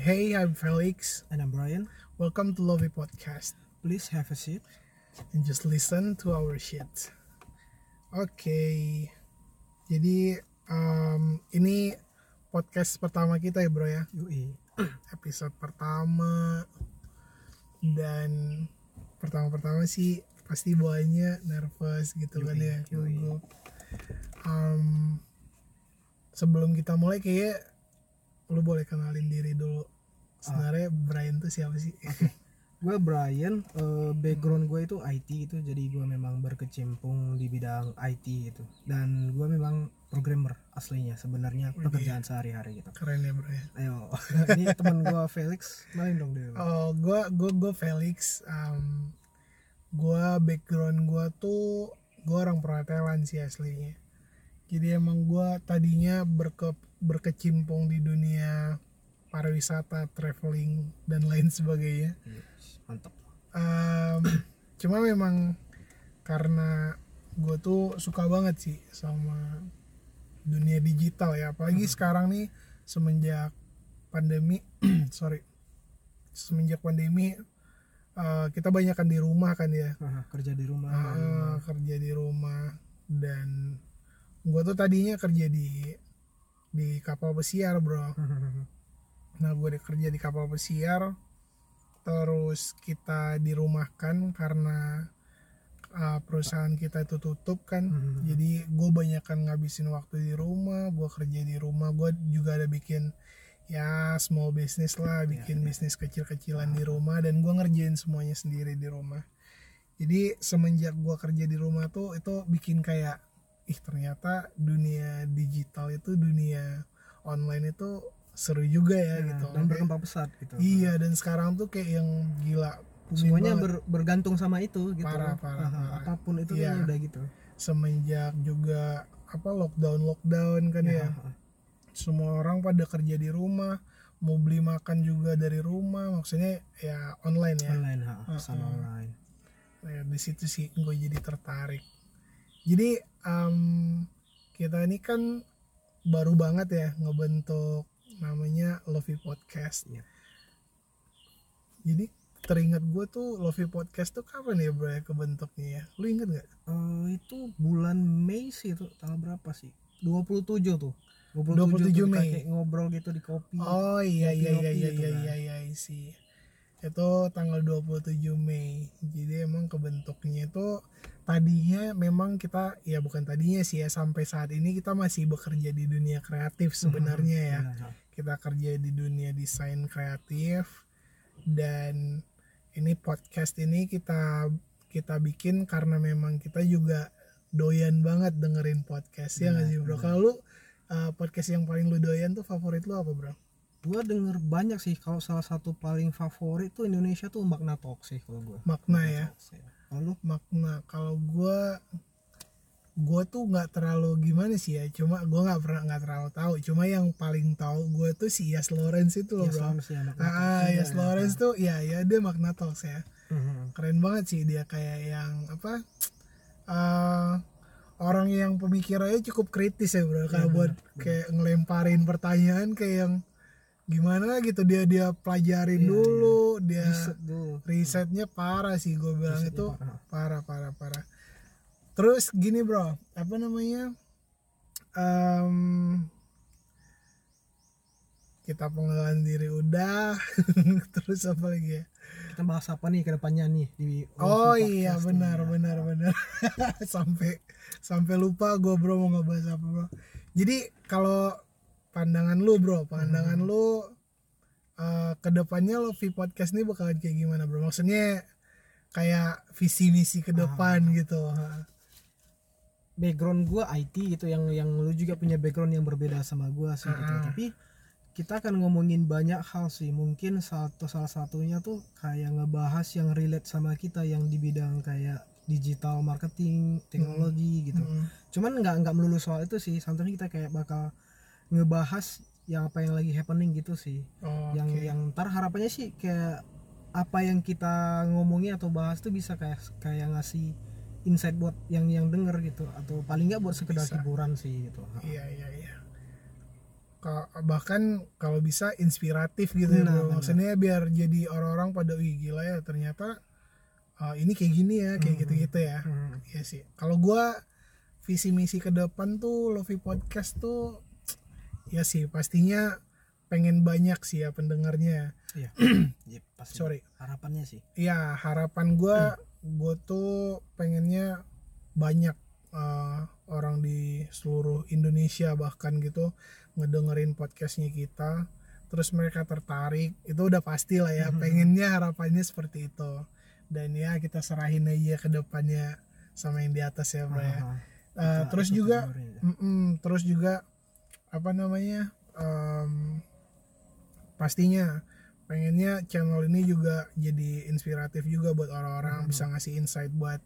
Hey, I'm Felix. And I'm Brian. Welcome to Lovey Podcast Please have a seat. and just listen to our shit. Oke, jadi um, ini podcast pertama kita ya bro ya, Yui. episode pertama dan pertama-pertama sih pasti bawaannya nervous gitu kan Yoi, ya, gugup. Um, sebelum kita mulai kayak lu boleh kenalin diri dulu. Sebenarnya Brian tuh siapa sih? Gue Brian, eh, background gue itu IT itu, jadi gue memang berkecimpung di bidang IT itu. Dan gue memang programmer aslinya, sebenarnya pekerjaan sehari-hari gitu. Keren ya bro ya. Ayo, ini teman gue Felix, kenalin dong dulu. Oh, gua gua gua Felix. Um, gua background gua tuh gua orang perhotelan sih aslinya. Jadi emang gua tadinya berke, berkecimpung di dunia pariwisata, traveling dan lain sebagainya. Yes, Mantap. Um, cuma memang karena gue tuh suka banget sih sama dunia digital ya apalagi sekarang nih semenjak pandemi sorry semenjak pandemi uh, kita banyak kan di rumah kan ya Aha, kerja di rumah. Uh, kerja di rumah dan gue tuh tadinya kerja di di kapal pesiar bro Nah, gue kerja di kapal pesiar, terus kita dirumahkan karena uh, perusahaan kita itu tutup kan. Hmm. Jadi gue banyak kan ngabisin waktu di rumah, gue kerja di rumah, gue juga ada bikin ya small business lah, bikin bisnis kecil-kecilan di rumah dan gue ngerjain semuanya sendiri di rumah. Jadi semenjak gue kerja di rumah tuh itu bikin kayak ih ternyata dunia digital itu dunia online itu seru juga ya Nah, gitu. dan berkembang pesat gitu. Iya dan sekarang tuh kayak yang gila Semuanya banget. ber- bergantung sama itu gitu. Parah, parah, Aha, parah. Apa pun itu Iya. kayaknya udah gitu. semenjak juga apa lockdown lockdown kan ya. Aha. Semua orang pada kerja di rumah, mau beli makan juga dari rumah, maksudnya ya online ya. Online, ha, pesan Heeh. online. Nah, di situ sih gue jadi tertarik. Jadi em, kita ini kan baru banget ya ngebentuk namanya Lovey Podcast. Iya. Jadi teringat gue tuh Lovey Podcast tuh kapan ya bro ya kebentuknya ya? Lu inget gak? Eh, itu bulan Mei sih itu tanggal berapa sih? 27 tuh. 27 tuh kita Mei. ngobrol gitu di kopi. Oh iya iya iya Ngopi-ngopi iya gitu iya kan. iya iya sih. Itu tanggal 27 Mei. Jadi emang kebentuknya itu tadinya memang kita ya bukan tadinya sih ya sampai saat ini kita masih bekerja di dunia kreatif sebenarnya ya. Benar, ha. Kita kerja di dunia desain kreatif dan ini podcast ini kita kita bikin karena memang kita juga doyan banget dengerin podcast ya nggak Benar, sih bro? Kalau uh, podcast yang paling lu doyan tuh favorit lu apa bro? Gua denger banyak sih kalau salah satu paling favorit tuh Indonesia tuh Makna Talk sih kalau gua. Makna ya. Talks, ya. Kalau lu? makna kalau gue gue tuh nggak terlalu gimana sih ya cuma gue nggak pernah nggak terlalu tahu cuma yang paling tahu gue tuh si Yas Lawrence itu loh Yes, bro Lawrence ya, Makna ah. Iya, Yas Lawrence tuh ya ya dia makna talks ya Mhm. keren banget sih dia kayak yang apa eh orang yang pemikirannya cukup kritis ya bro kalau Iya, buat kayak ngelemparin pertanyaan kayak yang gimana gitu dia dia pelajarin Iya, dulu dia Riset dulu. risetnya parah sih gue bilang Risetnya itu parah. parah parah parah. Terus gini bro apa namanya Em, kita pengenalan diri udah terus apa lagi ya? Kita bahas apa nih ke depannya nih di oh iya benar nih, benar benar sampai sampai lupa gue bro mau ngebahas apa bro. Jadi kalau pandangan lu bro pandangan Hmm. lu eh ke depannya lo V podcast ini bakalan kayak gimana bro maksudnya kayak visi misi ke depan Ah. gitu background gua IT gitu yang yang lu juga punya background yang berbeda sama gua sih gitu. Ah. Tapi kita akan ngomongin banyak hal sih. Mungkin satu salah satunya tuh kayak ngebahas yang relate sama kita yang di bidang kayak digital marketing, teknologi gitu. Mm-mm. Cuman nggak nggak melulu soal itu sih. Santai kita kayak bakal ngebahas yang apa yang lagi happening gitu sih. Oh, yang oke. yang ntar harapannya sih kayak apa yang kita ngomongin atau bahas tuh bisa kayak kayak ngasih insight buat yang yang denger gitu atau paling nggak buat sekedar Bisa. hiburan sih gitu iya iya iya ka- bahkan kalau bisa inspiratif gitu ya bro benar. maksudnya biar jadi orang-orang pada wih gila ya ternyata uh, ini kayak gini ya kayak Hmm. gitu-gitu ya Hmm. Iya sih kalau gua visi misi ke depan tuh Lofi Podcast tuh ya sih pastinya pengen banyak sih ya pendengarnya Iya. Yep, pasti. sorry Harapannya sih. ya harapan gua Hmm. gue tuh pengennya banyak uh, orang di seluruh Indonesia bahkan gitu ngedengerin podcastnya kita terus mereka tertarik itu udah pasti lah ya Mhm. pengennya harapannya seperti itu dan ya kita serahin aja ke depannya sama yang di atas ya bro ya. Uh, terus juga ya. Mm-mm, terus juga apa namanya em, pastinya pengennya channel ini juga jadi inspiratif juga buat orang-orang Mhm. bisa ngasih insight buat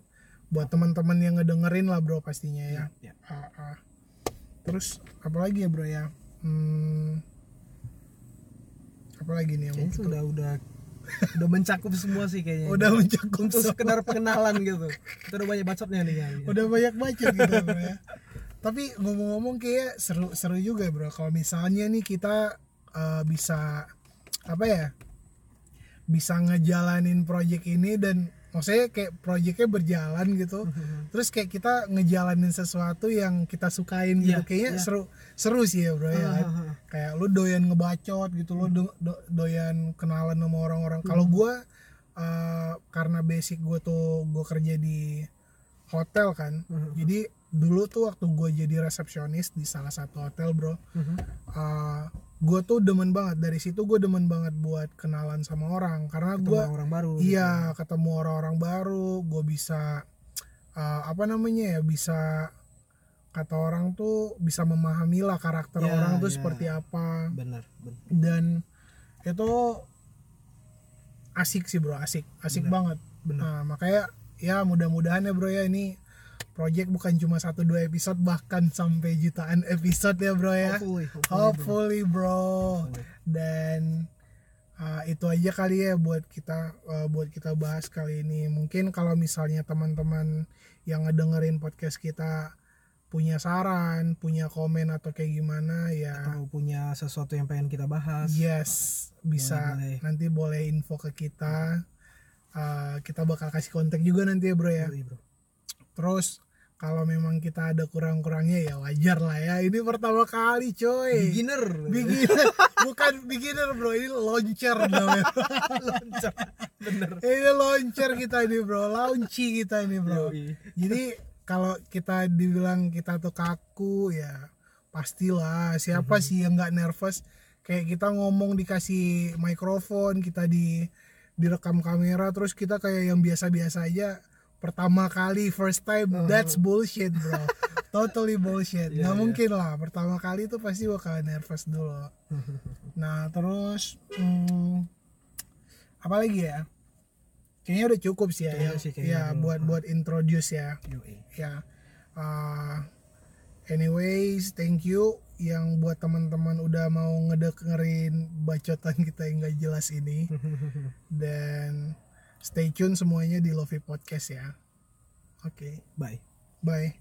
buat teman-teman yang ngedengerin lah bro pastinya ya Iya, iya. Ah, ah. terus apalagi ya bro ya hmm, apalagi nih yang sudah udah udah mencakup semua sih kayaknya. udah mencakup untuk sekedar pengenalan gitu. Kita udah banyak bacotnya nih ya. udah banyak baca gitu bro ya tapi ngomong-ngomong kayak seru seru juga bro kalau misalnya nih kita eh, bisa apa ya bisa ngejalanin project ini dan maksudnya kayak projectnya berjalan gitu terus kayak kita ngejalanin sesuatu yang kita sukain gitu Iya, kayaknya iya. seru seru sih ya bro ya kan? kayak lu doyan ngebacot gitu lu do- do- doyan kenalan sama orang-orang kalau gua eh, karena basic gua tuh gua kerja di hotel kan Mhm. jadi dulu tuh waktu gua jadi resepsionis di salah satu hotel bro uh, gue tuh demen banget dari situ gue demen banget buat kenalan sama orang karena gue orang baru. iya ketemu orang-orang baru gue bisa uh, apa namanya ya bisa kata orang tuh bisa memahami lah karakter Ya, orang tuh ya. seperti apa gitu. Benar, benar. dan itu asik sih bro asik asik Benar. banget Benar. nah makanya ya mudah-mudahan ya bro ya ini project bukan cuma satu dua episode bahkan sampai jutaan episode ya bro ya Hopefully, hopefully, bro. hopefully bro Hopefully. dan uh, itu aja kali ya buat kita uh, buat kita bahas kali ini mungkin kalau misalnya teman-teman yang ngedengerin podcast kita punya saran punya komen atau kayak gimana ya Atau punya sesuatu yang pengen kita bahas. yes bisa Boleh, boleh. nanti boleh info ke kita Uh, kita bakal kasih kontak juga nanti ya bro ya Yoi, bro. Terus kalau memang kita ada kurang-kurangnya ya wajar lah ya. Ini pertama kali coy. Beginner. beginner. Bukan beginner bro. Ini launcher namanya Bener. ini launcher kita nih bro. Launchi kita nih bro. Jadi kalau kita dibilang kita tuh kaku ya pastilah. Siapa sih yang nggak nervous? Kayak kita ngomong dikasih mikrofon kita di direkam kamera terus kita kayak yang biasa-biasa aja pertama kali first time that's bullshit bro. Totally bullshit. Iya, nggak iya. mungkin lah pertama kali tuh pasti bakal nervous dulu. Nah terus hmm, apa lagi ya? Kayaknya udah cukup sih ya Kayaknya ya, sih, ya dulu. buat buat introduce ya. Yoi. ya uh, anyways thank you yang buat teman-teman udah mau ngedengerin bacotan kita yang gak jelas ini. Dan stay tune semuanya di Lofi Podcast ya. Oke. Bye. bye